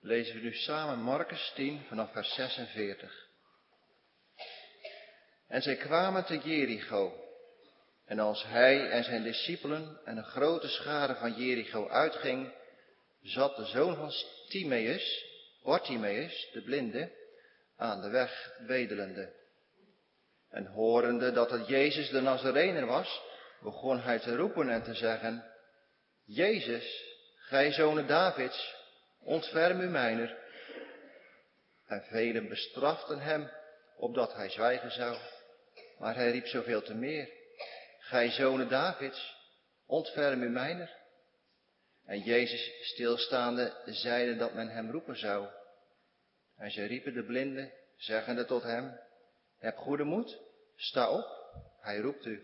lezen we nu samen Marcus 10 vanaf vers 46. En zij kwamen te Jericho. En als hij en zijn discipelen en een grote schare van Jericho uitging, zat de zoon van Timaeus, Bartimaeus, de blinde, aan de weg wedelende. En horende dat het Jezus de Nazarener was, begon hij te roepen en te zeggen, Jezus, gij zonen Davids, ontferm u mijner. En velen bestraften hem, opdat hij zwijgen zou. Maar hij riep zoveel te meer, gij zonen Davids, ontferm u mijner. En Jezus stilstaande zeide dat men hem roepen zou. En zij riepen de blinde, zeggende tot hem, heb goede moed, sta op, hij roept u.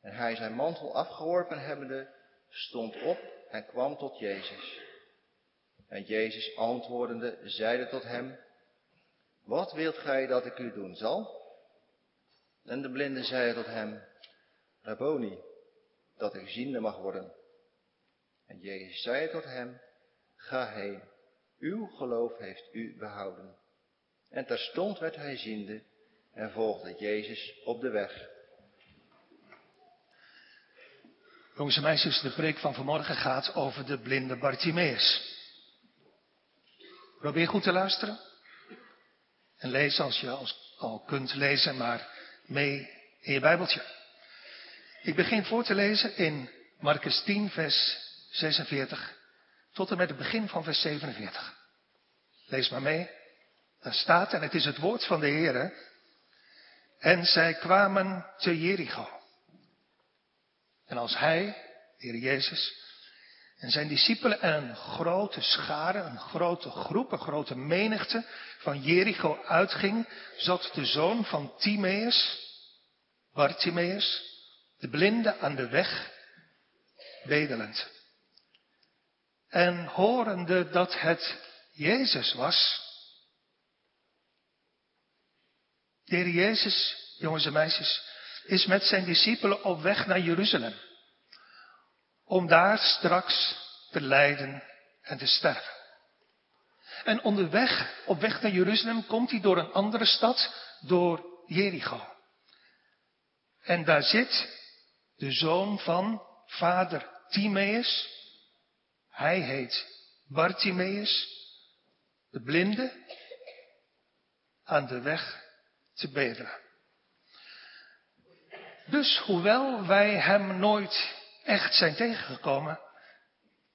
En hij zijn mantel afgeworpen hebbende, stond op en kwam tot Jezus. En Jezus antwoordende zeide tot hem, wat wilt gij dat ik u doen zal? En de blinde zei tot hem, Rabboni, dat ik ziende mag worden. En Jezus zei tot hem, ga heen, uw geloof heeft u behouden. En terstond werd hij ziende en volgde Jezus op de weg. Jongens en meisjes, de preek van vanmorgen gaat over de blinde Bartimeus. Probeer goed te luisteren. En lees als je al kunt lezen, maar mee in je Bijbeltje. Ik begin voor te lezen in Marcus 10, vers 46 tot en met het begin van vers 47. Lees maar mee. Daar staat, en het is het woord van de Heer. En zij kwamen te Jericho. En als hij, de Heer Jezus, en zijn discipelen en een grote schare, een grote groep, een grote menigte van Jericho uitging, zat de zoon van Timaeus, Bartimaeus, de blinde aan de weg, bedelend. En horende dat het Jezus was, de Heer Jezus, jongens en meisjes, is met zijn discipelen op weg naar Jeruzalem om daar straks te lijden en te sterven. En onderweg, op weg naar Jeruzalem, komt hij door een andere stad, door Jericho. En daar zit de zoon van vader Timaeus. Hij heet Bartimaeus, de blinde, aan de weg te bedelen. Dus hoewel wij hem nooit echt zijn tegengekomen,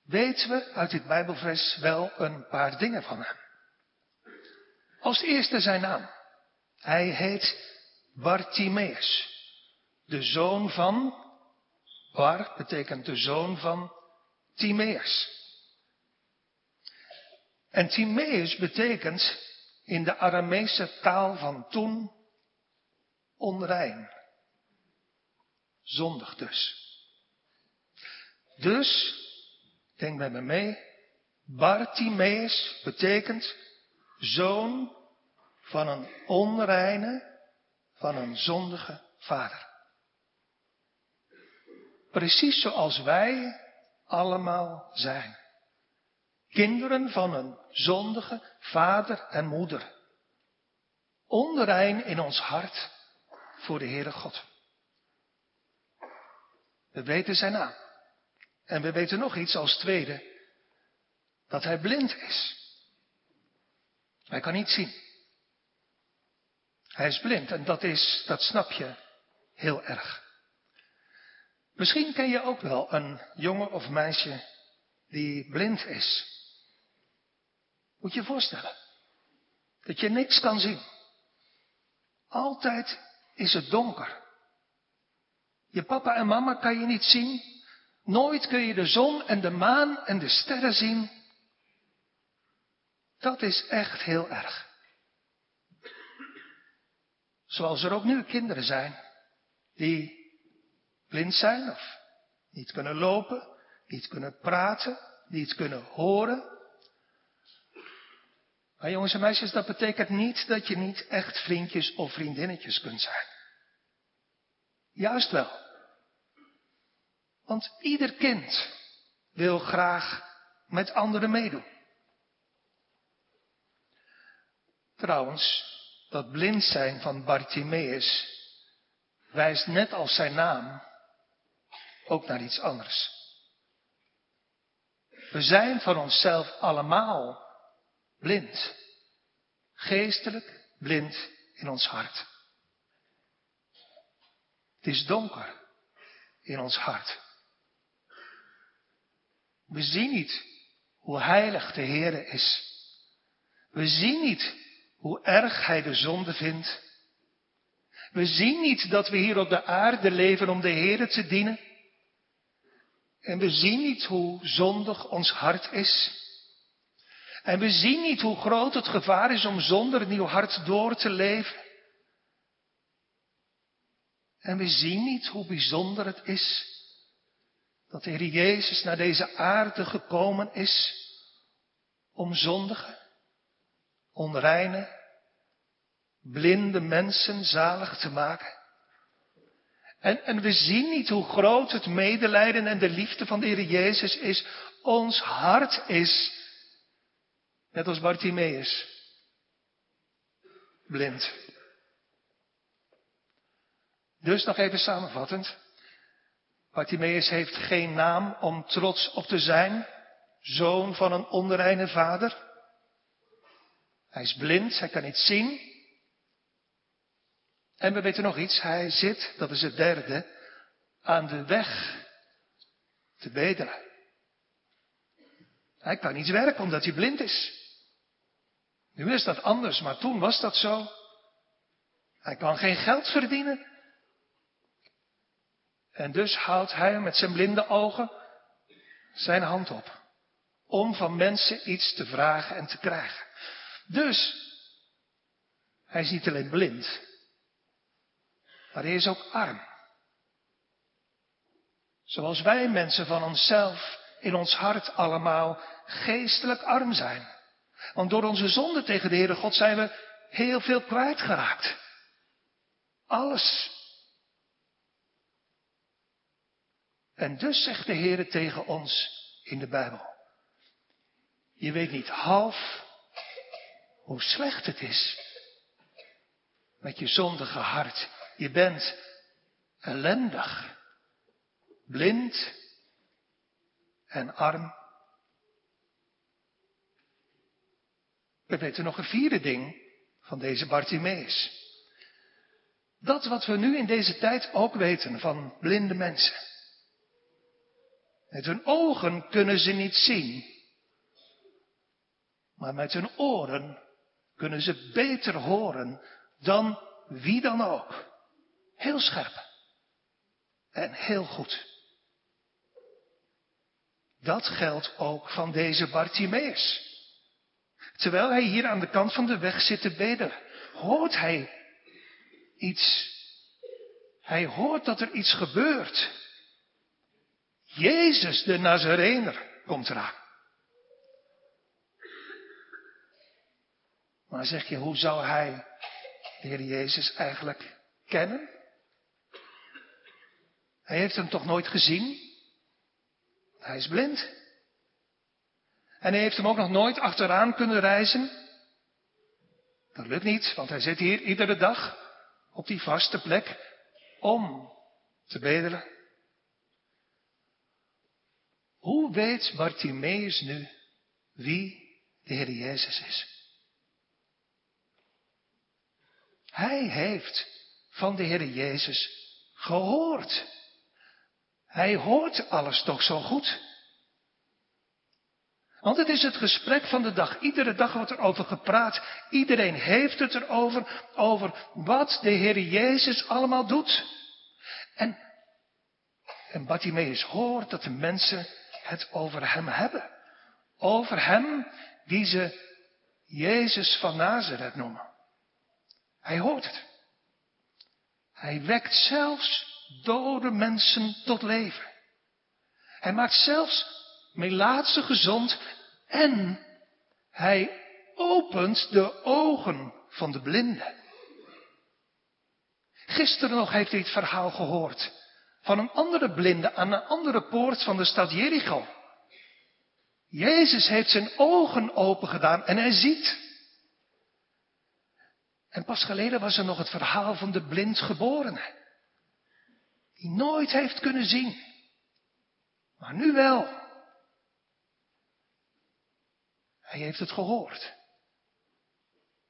weten we uit dit Bijbelvers wel een paar dingen van hem. Als eerste zijn naam. Hij heet Bartimeus, de zoon van, Bar betekent de zoon van Timaeus. En Timaeus betekent in de Arameese taal van toen onrein. Zondig dus. Dus, denk met me mee, Bartimeus betekent zoon van een onreine, van een zondige vader. Precies zoals wij allemaal zijn. Kinderen van een zondige vader en moeder. Onrein in ons hart voor de Heere God. We weten zijn naam. En we weten nog iets als tweede. Dat hij blind is. Hij kan niet zien. Hij is blind en dat is, dat snap je heel erg. Misschien ken je ook wel een jongen of meisje die blind is. Moet je je voorstellen. Dat je niks kan zien. Altijd is het donker. Je papa en mama kan je niet zien. Nooit kun je de zon en de maan en de sterren zien. Dat is echt heel erg. Zoals er ook nu kinderen zijn die blind zijn of niet kunnen lopen, niet kunnen praten, niet kunnen horen. Maar jongens en meisjes, dat betekent niet dat je niet echt vriendjes of vriendinnetjes kunt zijn. Juist wel. Want ieder kind wil graag met anderen meedoen. Trouwens, dat blind zijn van Bartimaeus wijst net als zijn naam ook naar iets anders. We zijn van onszelf allemaal blind. Geestelijk blind in ons hart. Het is donker in ons hart. We zien niet hoe heilig de Heere is. We zien niet hoe erg Hij de zonde vindt. We zien niet dat we hier op de aarde leven om de Heere te dienen. En we zien niet hoe zondig ons hart is. En we zien niet hoe groot het gevaar is om zonder nieuw hart door te leven. En we zien niet hoe bijzonder het is dat de Heer Jezus naar deze aarde gekomen is om zondige, onreine, blinde mensen zalig te maken. En, en we zien niet hoe groot het medelijden en de liefde van de Heer Jezus is. Ons hart is, net als Bartimaeus, blind. Dus nog even samenvattend. Bartimaeus heeft geen naam om trots op te zijn, zoon van een onreine vader. Hij is blind, hij kan niet zien. En we weten nog iets, hij zit, dat is het derde, aan de weg te bedelen. Hij kan niet werken omdat hij blind is. Nu is dat anders, maar toen was dat zo. Hij kan geen geld verdienen. En dus houdt hij met zijn blinde ogen zijn hand op. Om van mensen iets te vragen en te krijgen. Dus, hij is niet alleen blind, maar hij is ook arm. Zoals wij mensen van onszelf in ons hart allemaal geestelijk arm zijn. Want door onze zonde tegen de Heere God zijn we heel veel kwijtgeraakt. Alles. En dus zegt de Heere tegen ons in de Bijbel. Je weet niet half hoe slecht het is met je zondige hart. Je bent ellendig, blind en arm. We weten nog een vierde ding van deze Bartimeus. Dat wat we nu in deze tijd ook weten van blinde mensen. Met hun ogen kunnen ze niet zien, maar met hun oren kunnen ze beter horen dan wie dan ook. Heel scherp. En heel goed. Dat geldt ook van deze Bartimaeus. Terwijl hij hier aan de kant van de weg zit te bedelen, hoort hij iets. Hij hoort dat er iets gebeurt. Jezus de Nazarener komt eraan. Maar zeg je, hoe zou hij de Heer Jezus eigenlijk kennen? Hij heeft hem toch nooit gezien? Hij is blind. En hij heeft hem ook nog nooit achteraan kunnen reizen? Dat lukt niet, want hij zit hier iedere dag op die vaste plek om te bedelen. Hoe weet Bartimaeus nu wie de Heer Jezus is? Hij heeft van de Heer Jezus gehoord. Hij hoort alles toch zo goed. Want het is het gesprek van de dag. Iedere dag wordt er over gepraat. Iedereen heeft het erover. Over wat de Heer Jezus allemaal doet. En, en Bartimaeus hoort dat de mensen het over hem hebben. Over hem die ze Jezus van Nazareth noemen. Hij hoort het. Hij wekt zelfs dode mensen tot leven. Hij maakt zelfs melaatse gezond en hij opent de ogen van de blinden. Gisteren nog heeft hij het verhaal gehoord van een andere blinde aan een andere poort van de stad Jericho. Jezus heeft zijn ogen open gedaan en hij ziet. En pas geleden was er nog het verhaal van de blindgeborene. Die nooit heeft kunnen zien. Maar nu wel. Hij heeft het gehoord.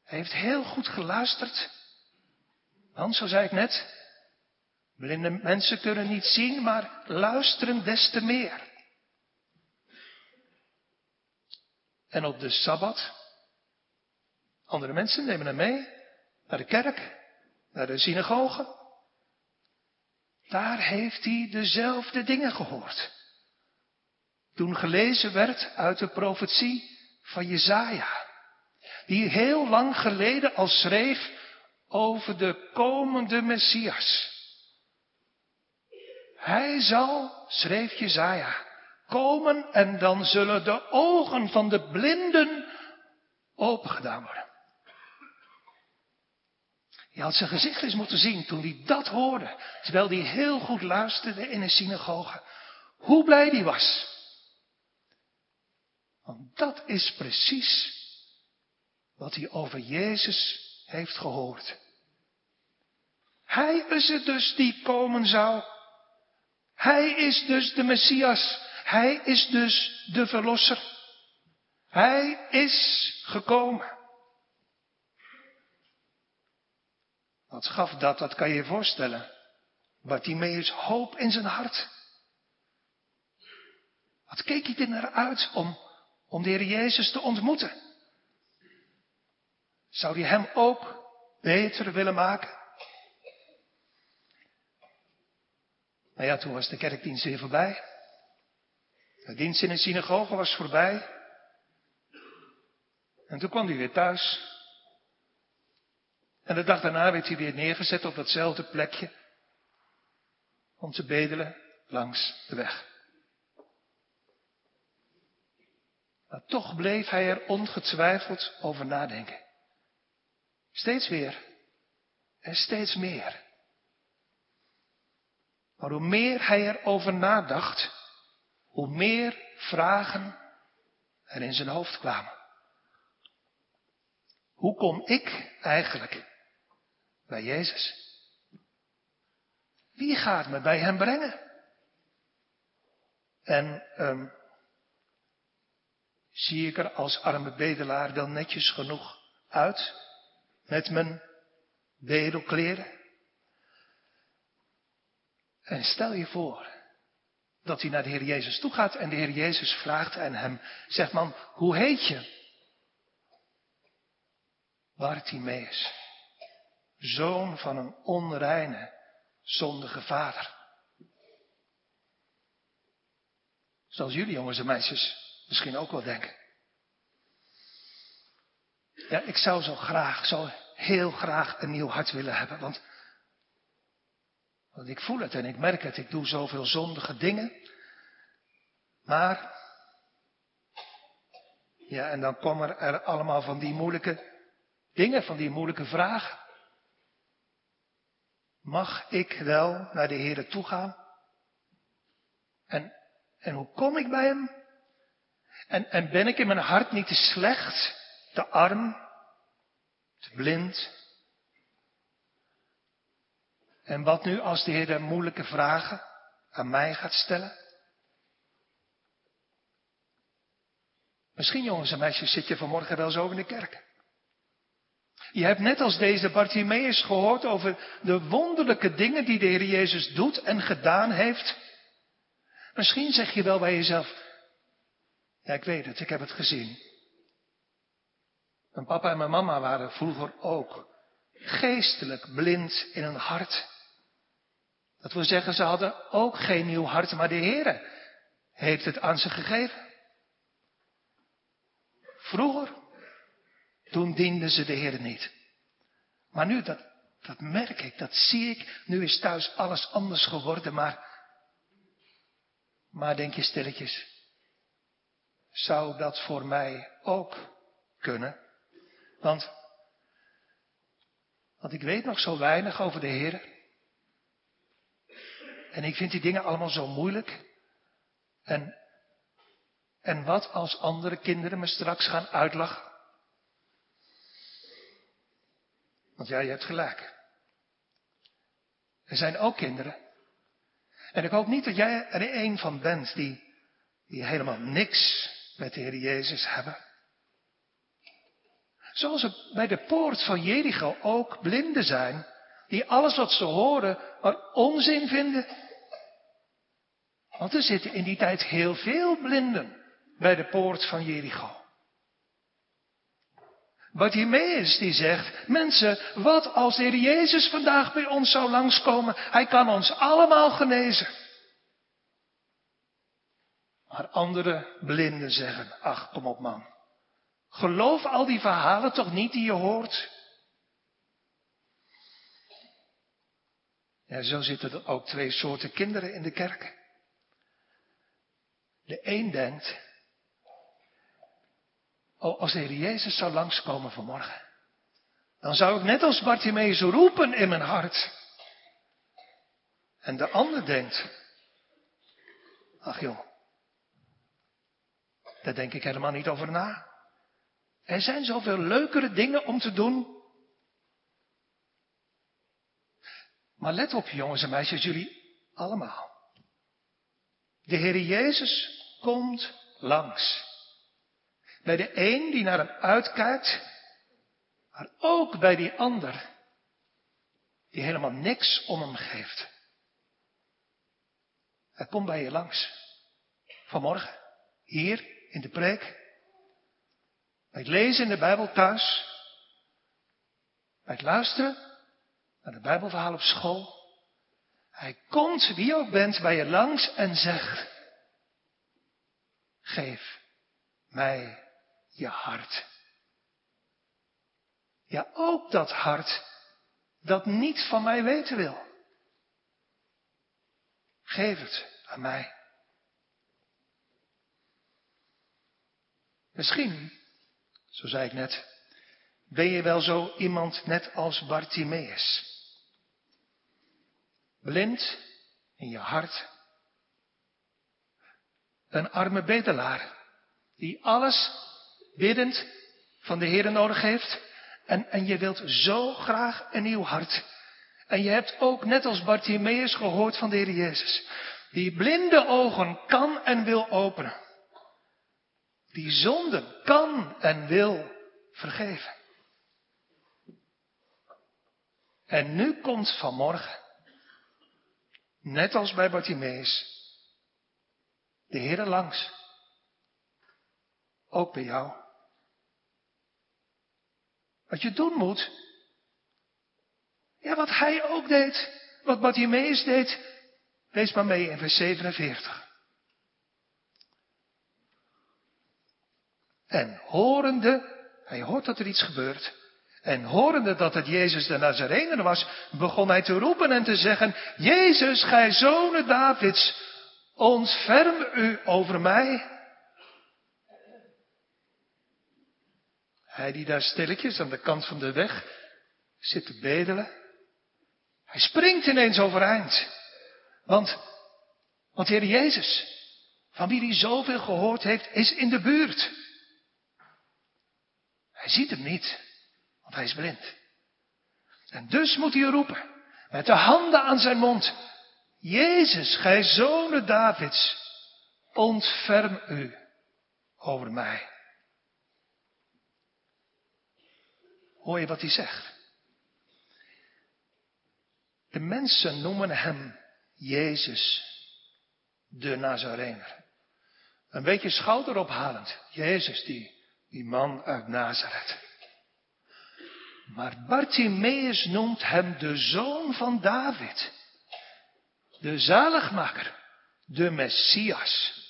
Hij heeft heel goed geluisterd. Want, zo zei ik net, blinde mensen kunnen niet zien, maar luisteren des te meer. En op de Sabbat, andere mensen nemen hem mee naar de kerk, naar de synagoge. Daar heeft hij dezelfde dingen gehoord. Toen gelezen werd uit de profetie van Jezaja die heel lang geleden al schreef over de komende Messias. Hij zal, schreef Jezaja, komen en dan zullen de ogen van de blinden opengedaan worden. Je had zijn gezicht eens moeten zien toen hij dat hoorde, terwijl hij heel goed luisterde in een synagoge. Hoe blij hij was. Want dat is precies wat hij over Jezus heeft gehoord. Hij is het dus die komen zou. Hij is dus de Messias. Hij is dus de Verlosser. Hij is gekomen. Wat gaf dat, dat kan je je voorstellen. Bartimeus hoop in zijn hart. Wat keek hij er naar uit om, om de Heer Jezus te ontmoeten? Zou hij hem ook beter willen maken? Nou ja, toen was de kerkdienst weer voorbij. De dienst in de synagoge was voorbij. En toen kwam hij weer thuis. En de dag daarna werd hij weer neergezet op datzelfde plekje. Om te bedelen langs de weg. Maar toch bleef hij er ongetwijfeld over nadenken. Steeds weer. En steeds meer. Maar hoe meer hij erover nadacht, hoe meer vragen er in zijn hoofd kwamen. Hoe kom ik eigenlijk bij Jezus? Wie gaat me bij hem brengen? En um, zie ik er als arme bedelaar wel netjes genoeg uit? met mijn bedelkleren. En stel je voor dat hij naar de Heer Jezus toe gaat en de Heer Jezus vraagt aan hem, zegt man, hoe heet je? Bartimeus, zoon van een onreine, zondige vader. Zoals jullie jongens en meisjes misschien ook wel denken. Ja, ik zou zo graag, zo heel graag een nieuw hart willen hebben. Want, want ik voel het en ik merk het. Ik doe zoveel zondige dingen. Maar, ja, en dan komen er allemaal van die moeilijke dingen, van die moeilijke vragen. Mag ik wel naar de Heer toe gaan? En, en hoe kom ik bij Hem? En, en ben ik in mijn hart niet te slecht? te arm, te blind. En wat nu als de Heer de moeilijke vragen aan mij gaat stellen? Misschien jongens en meisjes zit je vanmorgen wel zo in de kerk. Je hebt net als deze Bartimaeus gehoord over de wonderlijke dingen die de Heer Jezus doet en gedaan heeft. Misschien zeg je wel bij jezelf, ja ik weet het, ik heb het gezien. Mijn papa en mijn mama waren vroeger ook geestelijk blind in hun hart. Dat wil zeggen, ze hadden ook geen nieuw hart, maar de Heer heeft het aan ze gegeven. Vroeger, toen dienden ze de Heer niet. Maar nu, dat, dat merk ik, dat zie ik. Nu is thuis alles anders geworden, maar, maar denk je stilletjes, zou dat voor mij ook kunnen? Want, want ik weet nog zo weinig over de Heer. En ik vind die dingen allemaal zo moeilijk. En, en wat als andere kinderen me straks gaan uitlachen? Want ja, hebt gelijk. Er zijn ook kinderen. En ik hoop niet dat jij er een van bent die, die helemaal niks met de Heer Jezus hebben. Zoals er bij de poort van Jericho ook blinden zijn, die alles wat ze horen maar onzin vinden. Want er zitten in die tijd heel veel blinden bij de poort van Jericho. Bartimaeus die zegt, mensen, wat als de Heer Jezus vandaag bij ons zou langskomen? Hij kan ons allemaal genezen. Maar andere blinden zeggen, ach kom op man. Geloof al die verhalen toch niet die je hoort? Ja, zo zitten er ook twee soorten kinderen in de kerk. De een denkt, oh, als de Heer Jezus zou langskomen vanmorgen, dan zou ik net als Bartimeus roepen in mijn hart. En de ander denkt, ach joh, daar denk ik helemaal niet over na. Er zijn zoveel leukere dingen om te doen. Maar let op, jongens en meisjes, jullie allemaal. De Heer Jezus komt langs. Bij de een die naar hem uitkijkt, maar ook bij die ander die helemaal niks om hem geeft. Hij komt bij je langs. Vanmorgen, hier in de preek. Bij het lezen in de Bijbel thuis. Bij het luisteren naar de Bijbelverhaal op school. Hij komt, wie ook bent, bij je langs en zegt, geef mij je hart. Ja, ook dat hart dat niet van mij weten wil. Geef het aan mij. Misschien, zo zei ik net, ben je wel zo iemand net als Bartimaeus. Blind in je hart. Een arme bedelaar die alles biddend van de Heer nodig heeft. En, en je wilt zo graag een nieuw hart. En je hebt ook net als Bartimaeus gehoord van de Heer Jezus. Die blinde ogen kan en wil openen die zonde kan en wil vergeven. En nu komt vanmorgen, net als bij Bartimeus, de Heer langs. Ook bij jou. Wat je doen moet, ja wat hij ook deed, wat Bartimeus deed, lees maar mee in vers 47. En horende, hij hoort dat er iets gebeurt. En horende dat het Jezus de Nazarener was, begon hij te roepen en te zeggen, Jezus, gij zonen Davids, ontferm u over mij. Hij die daar stilletjes aan de kant van de weg zit te bedelen. Hij springt ineens overeind. Want, want Heer Jezus, van wie hij zoveel gehoord heeft, is in de buurt. Hij ziet hem niet, want hij is blind. En dus moet hij roepen, met de handen aan zijn mond, Jezus, gij zonen Davids, ontferm u over mij. Hoor je wat hij zegt? De mensen noemen hem Jezus, de Nazarener. Een beetje schouderophalend. Jezus die die man uit Nazareth. Maar Bartimaeus noemt hem de zoon van David. De zaligmaker. De Messias.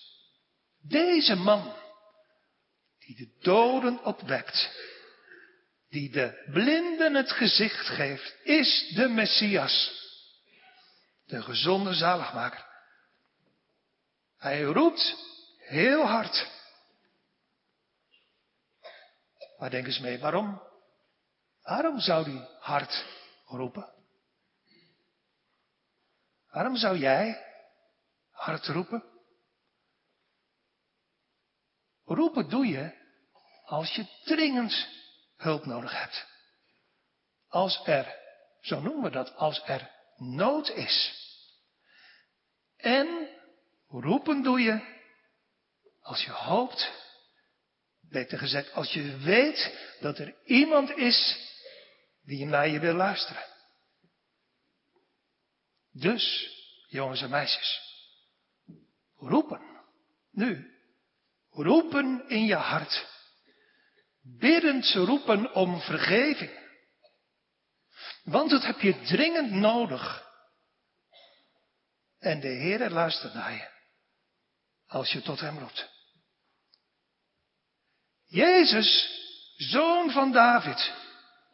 Deze man. Die de doden opwekt. Die de blinden het gezicht geeft. Is de Messias. De gezonde zaligmaker. Hij roept heel hard. Maar denk eens mee, waarom? Waarom zou die hard roepen? Waarom zou jij hard roepen? Roepen doe je als je dringend hulp nodig hebt. als er, zo noemen we dat, als er nood is. En roepen doe je als je hoopt, beter gezegd, als je weet dat er iemand is die naar je wil luisteren. Dus, jongens en meisjes, roepen, nu, roepen in je hart, biddend roepen om vergeving. Want dat heb je dringend nodig. En de Heer luistert naar je, als je tot Hem roept. Jezus, zoon van David,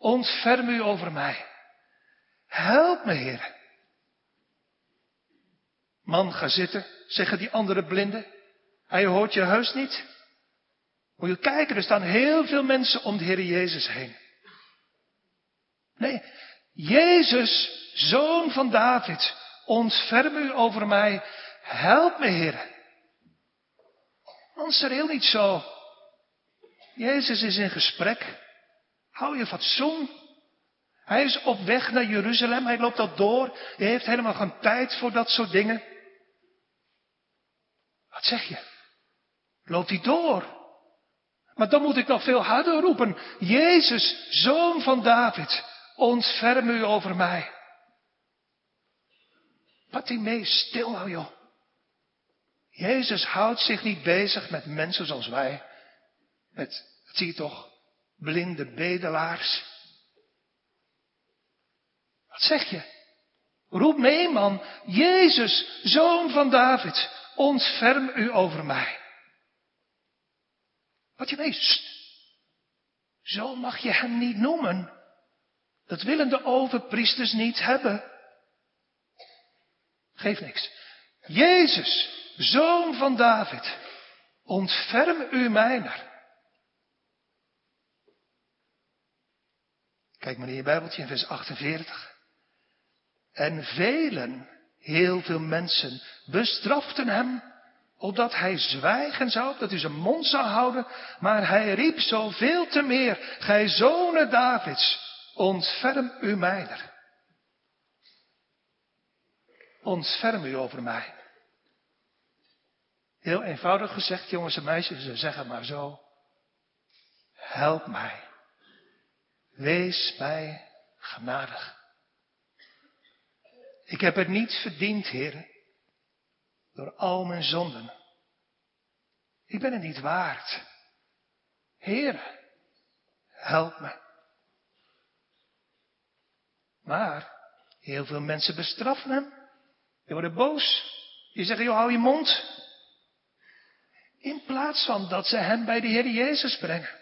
ontferm u over mij. Help me, Heer. Man, ga zitten, zeggen die andere blinden. Hij hoort je heus niet. Moet je kijken, er staan heel veel mensen om de Heer Jezus heen. Nee, Jezus, zoon van David, ontferm u over mij. Help me, Heer. Er heel niet zo. Jezus is in gesprek. Hou je fatsoen. Hij is op weg naar Jeruzalem. Hij loopt dat door. Hij heeft helemaal geen tijd voor dat soort dingen. Wat zeg je? Loopt hij door? Maar dan moet ik nog veel harder roepen. Jezus, zoon van David, ontferm u over mij. Mee stil nou joh. Jezus houdt zich niet bezig met mensen zoals wij. Met, dat zie je toch, blinde bedelaars. Wat zeg je? Roep mee, man. Jezus, zoon van David, ontferm u over mij. Wat je weet, zo mag je hem niet noemen. Dat willen de overpriesters niet hebben. Geef niks. Jezus, zoon van David, ontferm u mijner. Kijk maar in je Bijbeltje in vers 48. En velen, heel veel mensen, bestraften hem, opdat hij zwijgen zou, dat hij zijn mond zou houden, maar hij riep zoveel te meer, gij zonen Davids, ontferm u mijner. Ontferm u over mij. Heel eenvoudig gezegd, jongens en meisjes, ze zeggen maar zo. Help mij. Wees mij genadig. Ik heb het niet verdiend, Heer, door al mijn zonden. Ik ben het niet waard. Heer, help me. Maar heel veel mensen bestraffen hem. Die worden boos. Die zeggen, joh, hou je mond. In plaats van dat ze hem bij de Heer Jezus brengen.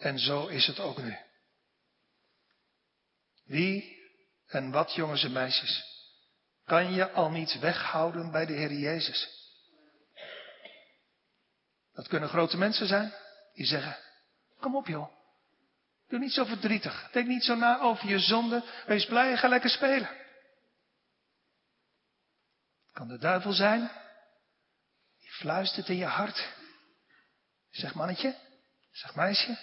En zo is het ook nu. Wie en wat, jongens en meisjes, kan je al niet weghouden bij de Heer Jezus? Dat kunnen grote mensen zijn die zeggen, kom op joh, doe niet zo verdrietig, denk niet zo na over je zonde, wees blij en ga lekker spelen. Kan de duivel zijn, die fluistert in je hart. Zeg mannetje, zeg meisje,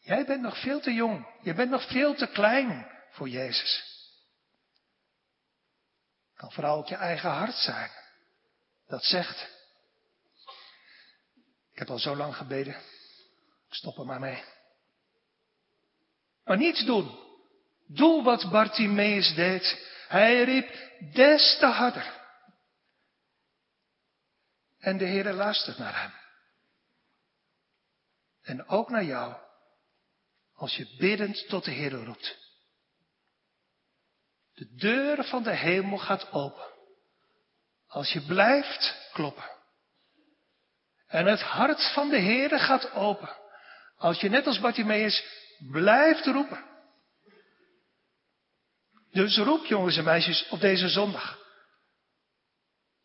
Jij bent nog veel te jong. Je bent nog veel te klein voor Jezus. Kan vooral ook je eigen hart zijn. Dat zegt. Ik heb al zo lang gebeden. Ik stop er maar mee. Maar niets doen. Doe wat Bartimeus deed. Hij riep des te harder. En de Heer luistert naar hem. En ook naar jou. Als je biddend tot de Heer roept. De deur van de hemel gaat open. Als je blijft kloppen. En het hart van de Heer gaat open. Als je net als Bartimaeus blijft roepen. Dus roep jongens en meisjes op deze zondag.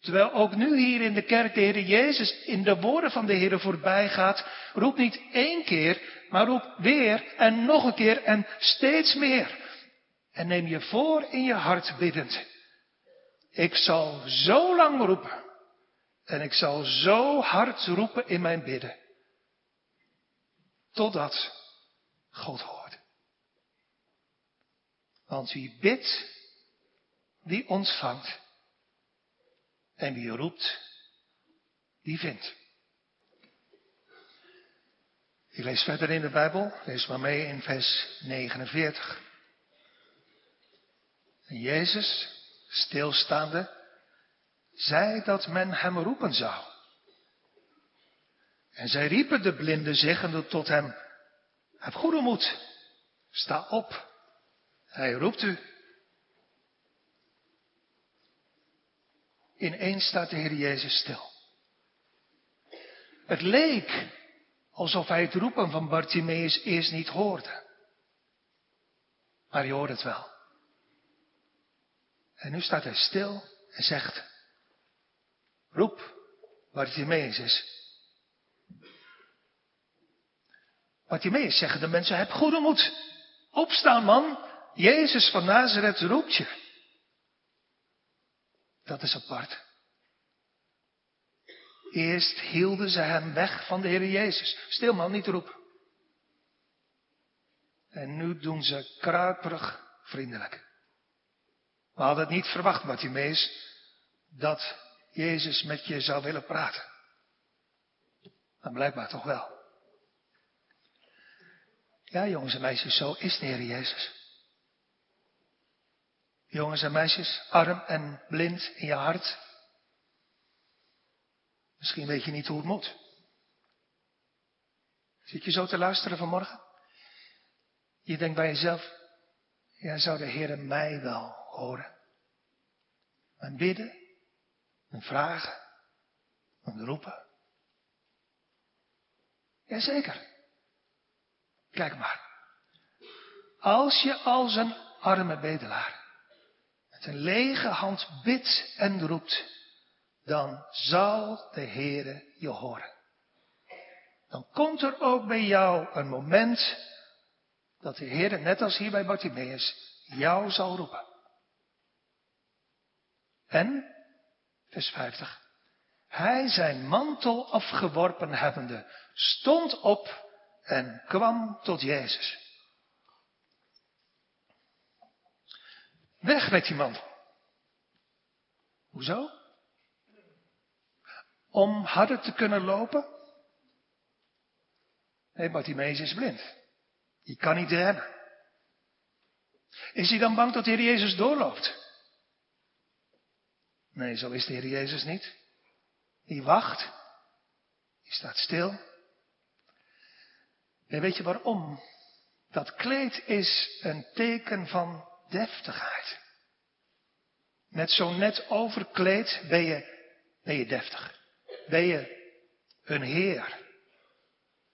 Terwijl ook nu hier in de kerk de Heer Jezus in de woorden van de Heer voorbij gaat, roep niet één keer, maar roep weer en nog een keer en steeds meer. En neem je voor in je hart biddend. Ik zal zo lang roepen en ik zal zo hard roepen in mijn bidden. totdat God hoort. Want wie bidt, die ontvangt. En wie roept, die vindt. Ik lees verder in de Bijbel, lees maar mee in vers 49. En Jezus, stilstaande, zei dat men hem roepen zou. En zij riepen de blinde, zeggende tot hem, heb goede moed, sta op, hij roept u. Ineens staat de Heer Jezus stil. Het leek alsof hij het roepen van Bartimaeus eerst niet hoorde. Maar hij hoorde het wel. En nu staat hij stil en zegt, roep Bartimaeus is. Bartimaeus zeggen de mensen, heb goede moed. Opstaan man, Jezus van Nazareth roept je. Dat is apart. Eerst hielden ze hem weg van de Heer Jezus. Stil man, niet roepen. En nu doen ze kruiperig vriendelijk. We hadden het niet verwacht, Bartimeus, dat Jezus met je zou willen praten. Maar blijkbaar toch wel. Ja, jongens en meisjes, zo is de Heer Jezus. Jongens en meisjes, arm en blind in je hart. Misschien weet je niet hoe het moet. Zit je zo te luisteren vanmorgen? Je denkt bij jezelf, ja, zou de Heer mij wel horen? Mijn bidden, mijn vragen, mijn roepen. Jazeker. Kijk maar. Als je als een arme bedelaar een lege hand bidt en roept, dan zal de Heere je horen. Dan komt er ook bij jou een moment dat de Heere, net als hier bij Bartimaeus, jou zal roepen. En, vers 50, hij zijn mantel afgeworpen hebbende, stond op en kwam tot Jezus. Weg met die mantel. Hoezo? Om harder te kunnen lopen? Nee, Bartimeus is blind. Die kan niet rennen. Is hij dan bang dat de Heer Jezus doorloopt? Nee, zo is de Heer Jezus niet. Die wacht. Die staat stil. En weet je waarom? Dat kleed is een teken van deftigheid. Met zo'n net overkleed ben je, ben je deftig. Ben je een heer.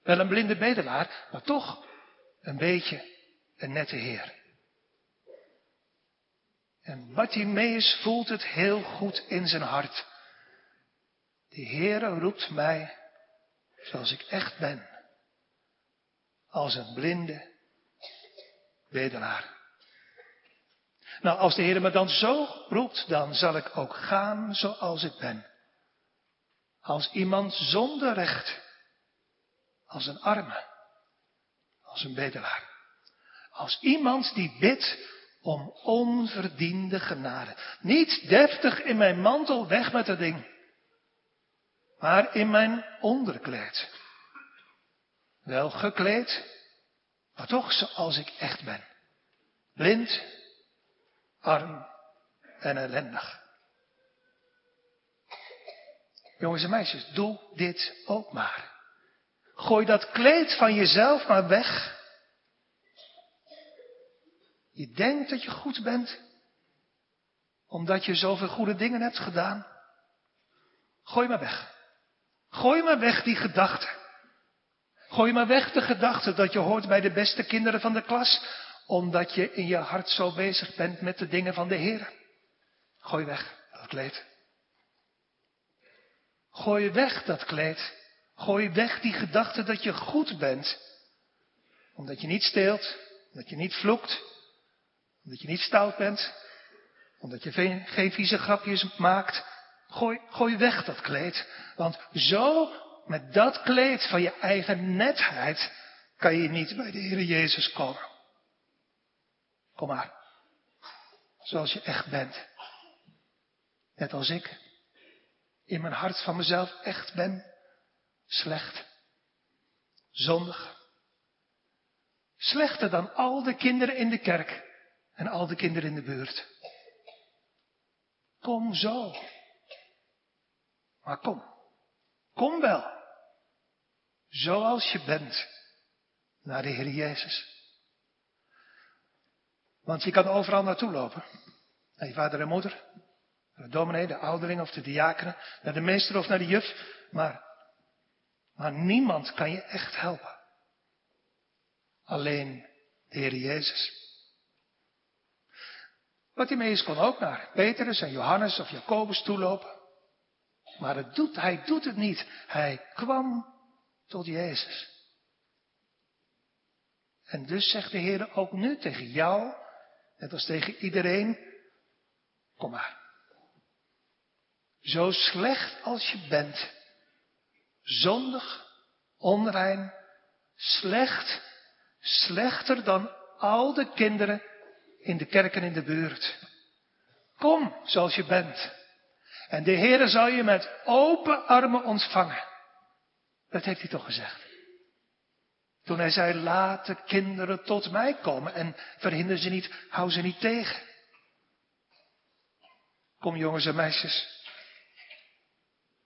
Wel een blinde bedelaar, maar toch een beetje een nette heer. En Bartimeus voelt het heel goed in zijn hart. De Heere roept mij zoals ik echt ben. Als een blinde bedelaar. Nou, als de Heer me dan zo roept, dan zal ik ook gaan zoals ik ben. Als iemand zonder recht. Als een arme. Als een bedelaar. Als iemand die bidt om onverdiende genade. Niet deftig in mijn mantel weg met dat ding. Maar in mijn onderkleed. Wel gekleed, maar toch zoals ik echt ben. Blind, arm en ellendig. Jongens en meisjes, doe dit ook maar. Gooi dat kleed van jezelf maar weg. Je denkt dat je goed bent, omdat je zoveel goede dingen hebt gedaan. Gooi maar weg. Gooi maar weg die gedachte. Gooi maar weg de gedachte dat je hoort bij de beste kinderen van de klas, omdat je in je hart zo bezig bent met de dingen van de Heer. Gooi weg dat kleed. Gooi weg dat kleed. Gooi weg die gedachte dat je goed bent. Omdat je niet steelt, omdat je niet vloekt, omdat je niet stout bent, omdat je geen vieze grapjes maakt. Gooi, gooi weg dat kleed. Want zo, met dat kleed van je eigen netheid, kan je niet bij de Heer Jezus komen. Kom maar. Zoals je echt bent. Net als ik. In mijn hart van mezelf echt ben. Slecht. Zondig. Slechter dan al de kinderen in de kerk en al de kinderen in de buurt. Kom zo. Maar kom. Kom wel. Zoals je bent. Naar de Heer Jezus. Want je kan overal naartoe lopen. Naar je vader en moeder. Naar de dominee, de ouderling of de diakenen. Naar de meester of naar de juf. Maar, maar niemand kan je echt helpen. Alleen de Heer Jezus. Bartimeus kon ook naar Petrus en Johannes of Jacobus toelopen. Maar het doet, hij doet het niet. Hij kwam tot Jezus. En dus zegt de Heer ook nu tegen jou, net als tegen iedereen, kom maar. Zo slecht als je bent, zondig, onrein, slecht, slechter dan al de kinderen in de kerk en in de buurt. Kom zoals je bent. En de Heere zal je met open armen ontvangen. Dat heeft hij toch gezegd. Toen hij zei, laat de kinderen tot mij komen en verhinder ze niet, hou ze niet tegen. Kom jongens en meisjes.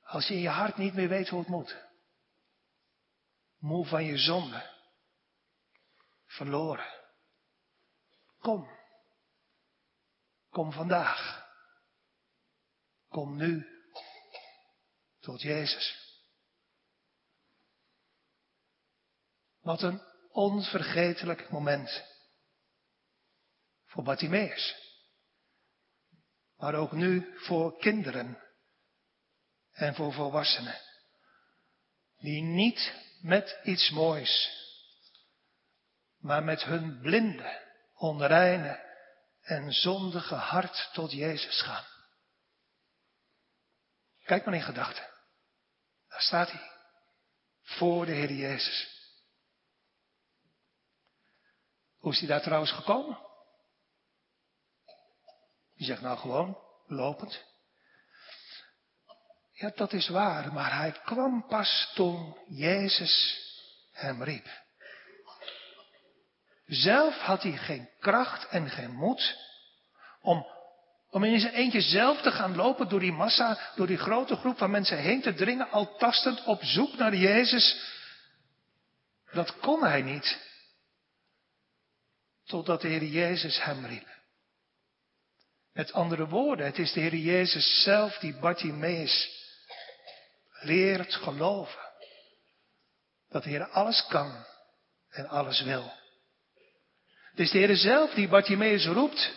Als je in je hart niet meer weet hoe het moet. Moe van je zonde. Verloren. Kom. Kom vandaag. Kom nu tot Jezus. Wat een onvergetelijk moment voor Bartimaeus. Maar ook nu voor kinderen en voor volwassenen. Die niet met iets moois, maar met hun blinde, onreine en zondige hart tot Jezus gaan. Kijk maar in gedachten. Daar staat hij. Voor de Heer Jezus. Hoe is hij daar trouwens gekomen? Die zegt nou gewoon, lopend. Ja, dat is waar, maar hij kwam pas toen Jezus hem riep. Zelf had hij geen kracht en geen moed om, om in zijn eentje zelf te gaan lopen door die massa, door die grote groep van mensen heen te dringen, al tastend op zoek naar Jezus. Dat kon hij niet. Totdat de Heer Jezus hem riep. Met andere woorden, het is de Heer Jezus zelf die Bartimaeus leert geloven. Dat de Heer alles kan en alles wil. Het is de Heer zelf die Bartimaeus roept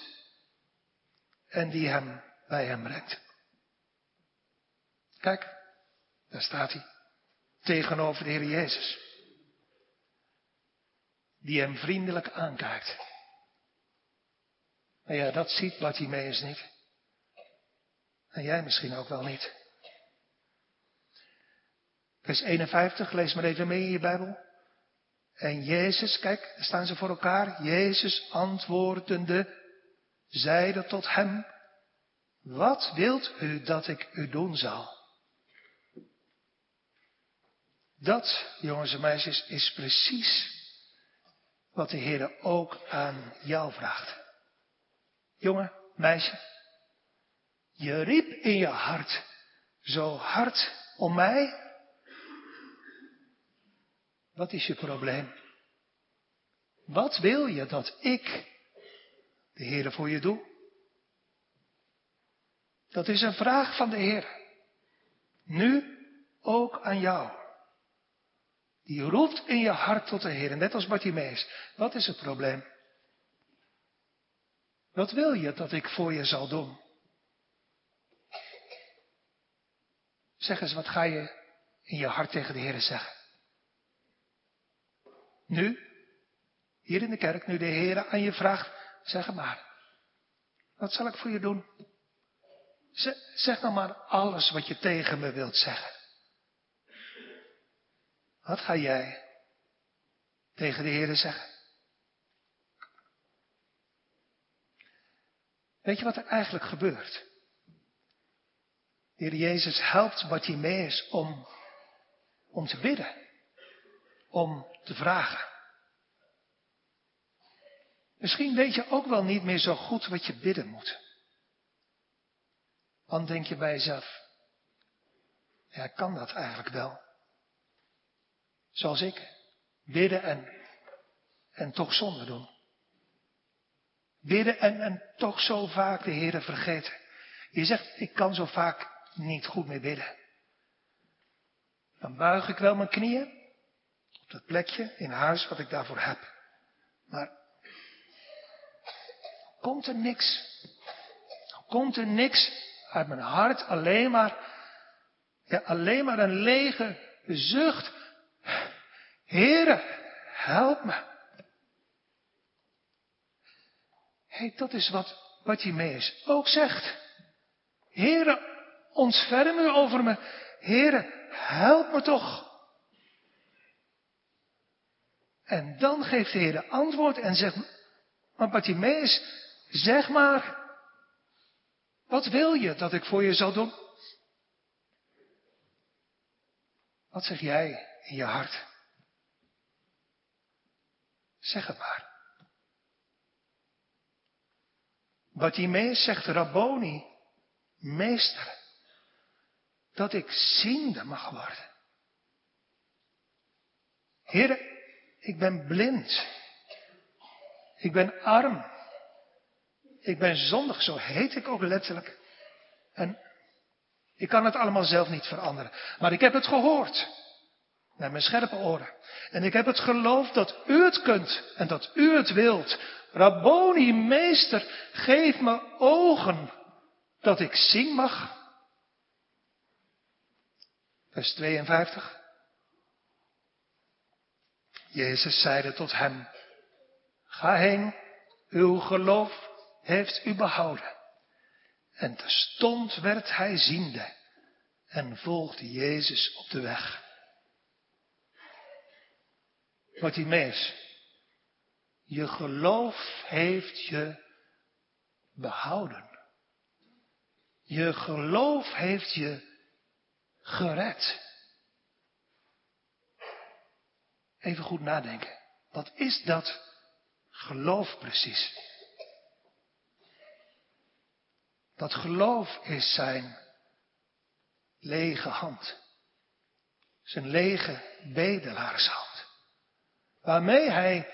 en die hem bij hem brengt. Kijk, daar staat hij. Tegenover de Heer Jezus. Die hem vriendelijk aankijkt. Maar ja, dat ziet Bartimaeus niet. En jij misschien ook wel niet. Vers 51, lees maar even mee in je Bijbel. En Jezus, kijk, daar staan ze voor elkaar. Jezus antwoordende, zeide tot hem, wat wilt u dat ik u doen zal? Dat, jongens en meisjes, is precies wat de Heer ook aan jou vraagt. Jongen, meisje, je riep in je hart zo hard om mij wat is je probleem? Wat wil je dat ik, de Heer, voor je doe? Dat is een vraag van de Heer. Nu ook aan jou. Die roept in je hart tot de Heer, net als Bartimeus. Wat is het probleem? Wat wil je dat ik voor je zal doen? Zeg eens, wat ga je in je hart tegen de Heer zeggen? Nu, hier in de kerk, nu de Heer aan je vraagt, zeg maar. Wat zal ik voor je doen? Zeg nou maar alles wat je tegen me wilt zeggen. Wat ga jij tegen de Heer zeggen. Weet je wat er eigenlijk gebeurt? De Heer Jezus helpt Bartimaeus om, om te bidden, om te vragen. Misschien weet je ook wel niet meer zo goed wat je bidden moet. Dan denk je bij jezelf, ja, kan dat eigenlijk wel? Zoals ik, bidden en, en toch zonde doen. Bidden en, en toch zo vaak de Heer vergeten. Je zegt, ik kan zo vaak niet goed meer bidden. Dan buig ik wel mijn knieën op dat plekje in huis wat ik daarvoor heb. Maar komt er niks. komt er niks uit mijn hart, alleen maar, ja, alleen maar een lege zucht. Heere, help me. hey, dat is wat Bartimaeus ook zegt. Heere, ontferm u over me. Heere, help me toch. En dan geeft de Heer antwoord en zegt, maar Bartimaeus, zeg maar, wat wil je dat ik voor je zal doen? Wat zeg jij in je hart? Zeg het maar. Bartimaeus zegt, Rabboni, meester, dat ik ziende mag worden. Heer, ik ben blind. Ik ben arm. Ik ben zondig, zo heet ik ook letterlijk. En ik kan het allemaal zelf niet veranderen. Maar ik heb het gehoord. Naar mijn scherpe oren. En ik heb het geloof dat u het kunt en dat u het wilt. Rabboni, meester, geef me ogen dat ik zien mag. Vers 52. Jezus zeide tot hem, ga heen, uw geloof heeft u behouden. En terstond werd hij ziende en volgde Jezus op de weg. Wat je geloof heeft je behouden. Je geloof heeft je gered. Even goed nadenken. Wat is dat geloof precies? Dat geloof is zijn lege hand. Zijn lege bedelaarshand. Waarmee hij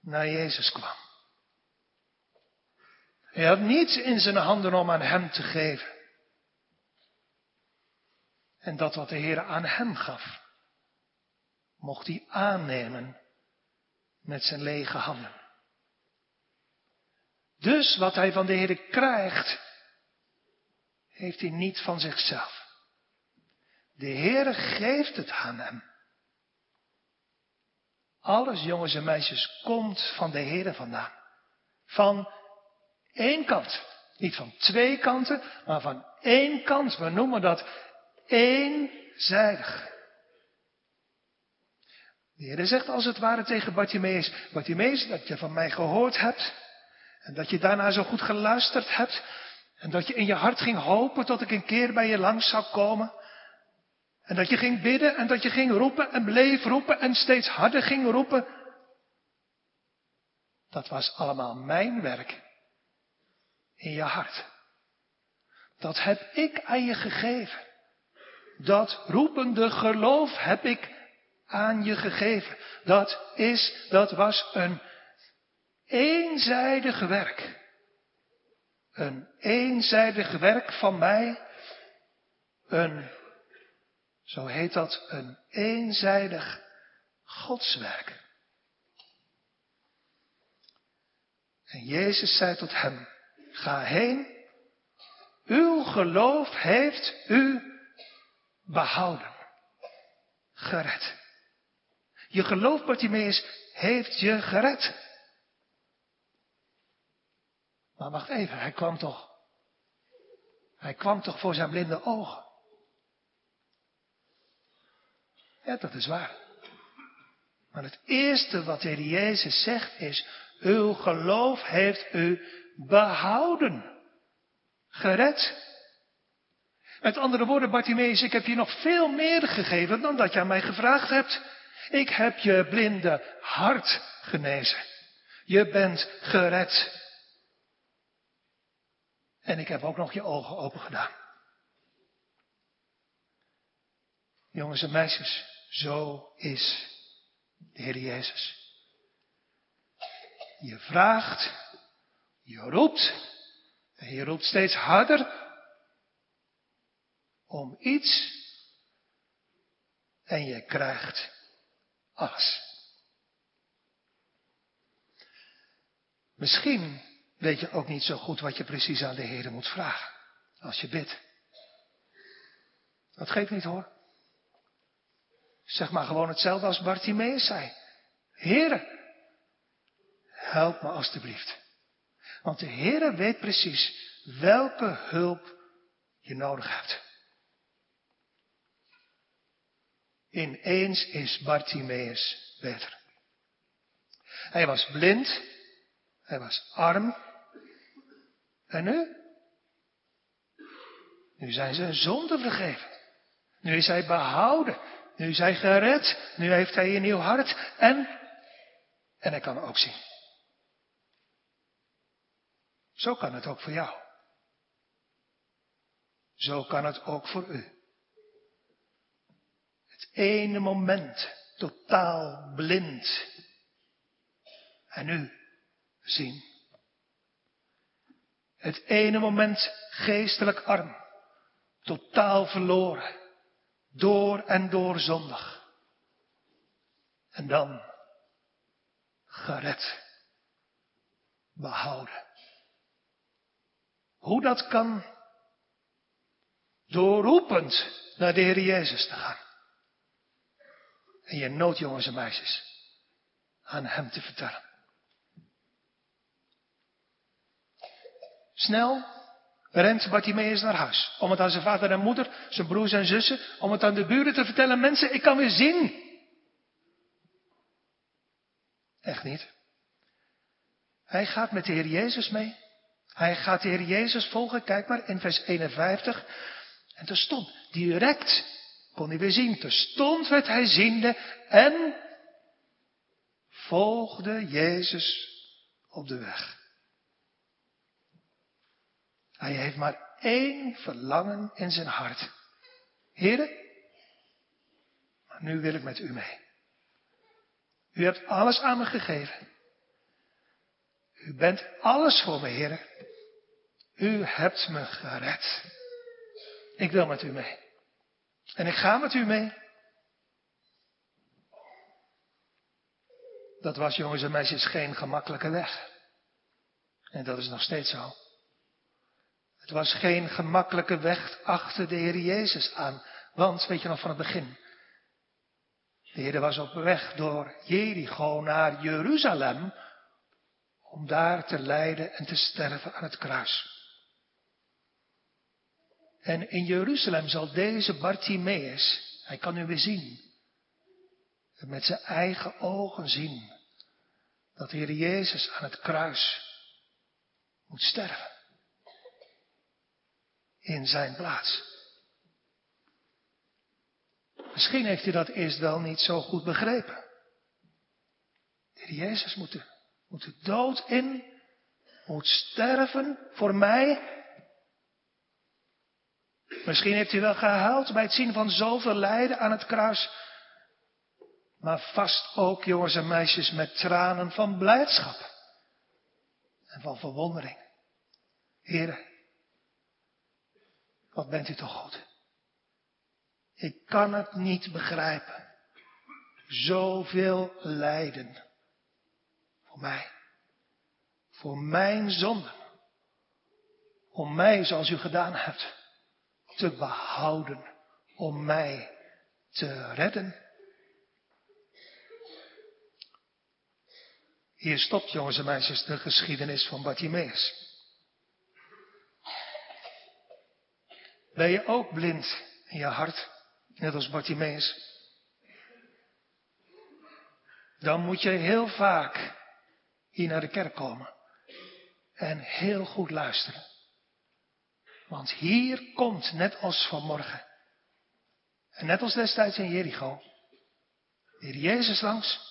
naar Jezus kwam. Hij had niets in zijn handen om aan hem te geven. En dat wat de Heer aan hem gaf, mocht hij aannemen met zijn lege handen. Dus wat hij van de Heer krijgt, heeft hij niet van zichzelf. De Heer geeft het aan hem. Alles, jongens en meisjes, komt van de Heer vandaan. Van één kant. Niet van twee kanten, maar van één kant. We noemen dat eenzijdig. De Heer zegt als het ware tegen Bartimeus, Bartimeus, dat je van mij gehoord hebt en dat je daarna zo goed geluisterd hebt en dat je in je hart ging hopen tot ik een keer bij je langs zou komen. En dat je ging bidden en dat je ging roepen en bleef roepen en steeds harder ging roepen. Dat was allemaal mijn werk in je hart. Dat heb ik aan je gegeven. Dat roepende geloof heb ik aan je gegeven. Dat is, dat was een eenzijdig werk. Een eenzijdig werk van mij. Een, zo heet dat, een eenzijdig godswerk. En Jezus zei tot hem, ga heen, uw geloof heeft u behouden. Gered. Je geloof, Bartimeus, heeft je gered. Maar wacht even, hij kwam toch. Hij kwam toch voor zijn blinde ogen. Ja, dat is waar. Maar het eerste wat de Heer Jezus zegt is, uw geloof heeft u behouden. Gered. Met andere woorden, Bartimeus, ik heb je nog veel meer gegeven dan dat je aan mij gevraagd hebt. Ik heb je blinde hart genezen. Je bent gered. En ik heb ook nog je ogen open gedaan. Jongens en meisjes, zo is de Heer Jezus. Je vraagt, je roept, en je roept steeds harder om iets en je krijgt alles. Misschien weet je ook niet zo goed wat je precies aan de Heer moet vragen als je bidt. Dat geeft niet hoor. Zeg maar gewoon hetzelfde als Bartimeus zei. Heere, help me alstublieft. Want de Heere weet precies welke hulp je nodig hebt. Ineens is Bartimeus beter. Hij was blind, hij was arm. En nu? Nu zijn zijn zonden vergeven. Nu is hij behouden. Nu is hij gered. Nu heeft hij een nieuw hart. En, en hij kan ook zien. Zo kan het ook voor jou. Zo kan het ook voor u. Het ene moment totaal blind. En nu zien. Het ene moment geestelijk arm. Totaal verloren. Door en door zondig. En dan gered. Behouden. Hoe dat kan? Doorroepend naar de Heer Jezus te gaan. En je nood, jongens en meisjes, aan Hem te vertellen. Snel rent Bartimeus naar huis. Om het aan zijn vader en moeder, zijn broers en zussen, om het aan de buren te vertellen. Mensen, ik kan weer zien. Echt niet. Hij gaat met de Heer Jezus mee. Hij gaat de Heer Jezus volgen. Kijk maar in vers 51. En er stond, direct kon hij weer zien. Er stond werd hij ziende en volgde Jezus op de weg. Hij heeft maar één verlangen in zijn hart. Heren, maar nu wil ik met u mee. U hebt alles aan me gegeven. U bent alles voor me, heren. U hebt me gered. Ik wil met u mee. En ik ga met u mee. Dat was, jongens en meisjes, geen gemakkelijke weg. En dat is nog steeds zo. Het was geen gemakkelijke weg achter de Heer Jezus aan. Want, weet je nog van het begin. De Heer was op weg door Jericho naar Jeruzalem. Om daar te lijden en te sterven aan het kruis. En in Jeruzalem zal deze Bartimaeus, hij kan nu weer zien, met zijn eigen ogen zien, dat de Heer Jezus aan het kruis moet sterven in zijn plaats. Misschien heeft hij dat eerst wel niet zo goed begrepen. De Jezus moet de, moet de dood in, moet sterven voor mij. Misschien heeft hij wel gehuild bij het zien van zoveel lijden aan het kruis. Maar vast ook, jongens en meisjes, met tranen van blijdschap. En van verwondering. Heren, wat bent u toch goed? Ik kan het niet begrijpen. Zoveel lijden. Voor mij. Voor mijn zonde. Om mij, zoals u gedaan hebt, te behouden. Om mij te redden. Hier stopt, jongens en meisjes, de geschiedenis van Bartimaeus. Ben je ook blind in je hart, net als Bartimaeus? dan moet je heel vaak hier naar de kerk komen. En heel goed luisteren. Want hier komt, net als vanmorgen, en net als destijds in Jericho, de Heer Jezus langs.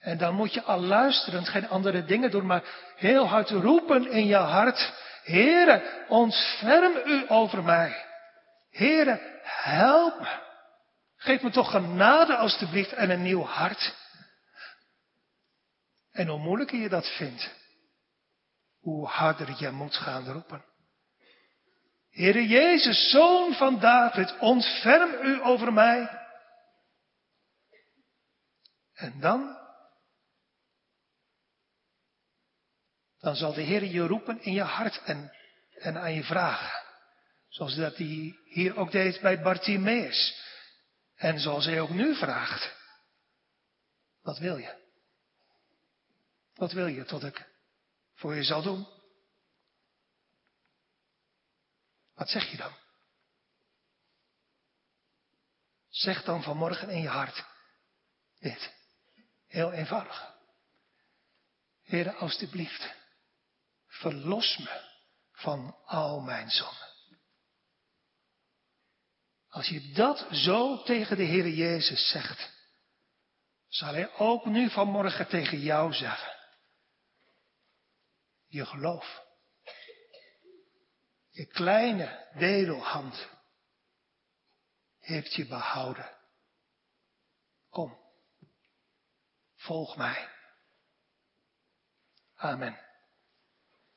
En dan moet je al luisterend geen andere dingen doen, maar heel hard roepen in je hart. Heere, ontferm u over mij. Heere, help me. Geef me toch genade alstublieft en een nieuw hart. En hoe moeilijker je dat vindt, hoe harder je moet gaan roepen. Heere Jezus, Zoon van David, ontferm u over mij. En dan? Dan zal de Heer je roepen in je hart en, aan je vragen. Zoals dat hij hier ook deed bij Bartimeus. En zoals hij ook nu vraagt. Wat wil je? Wat wil je tot ik voor je zal doen? Wat zeg je dan? Zeg dan vanmorgen in je hart dit. Heel eenvoudig. Heer, alstublieft, verlos me van al mijn zonden. Als je dat zo tegen de Heer Jezus zegt, zal Hij ook nu vanmorgen tegen jou zeggen. Je geloof. Je kleine dedelhand heeft je behouden. Kom, volg mij. Amen.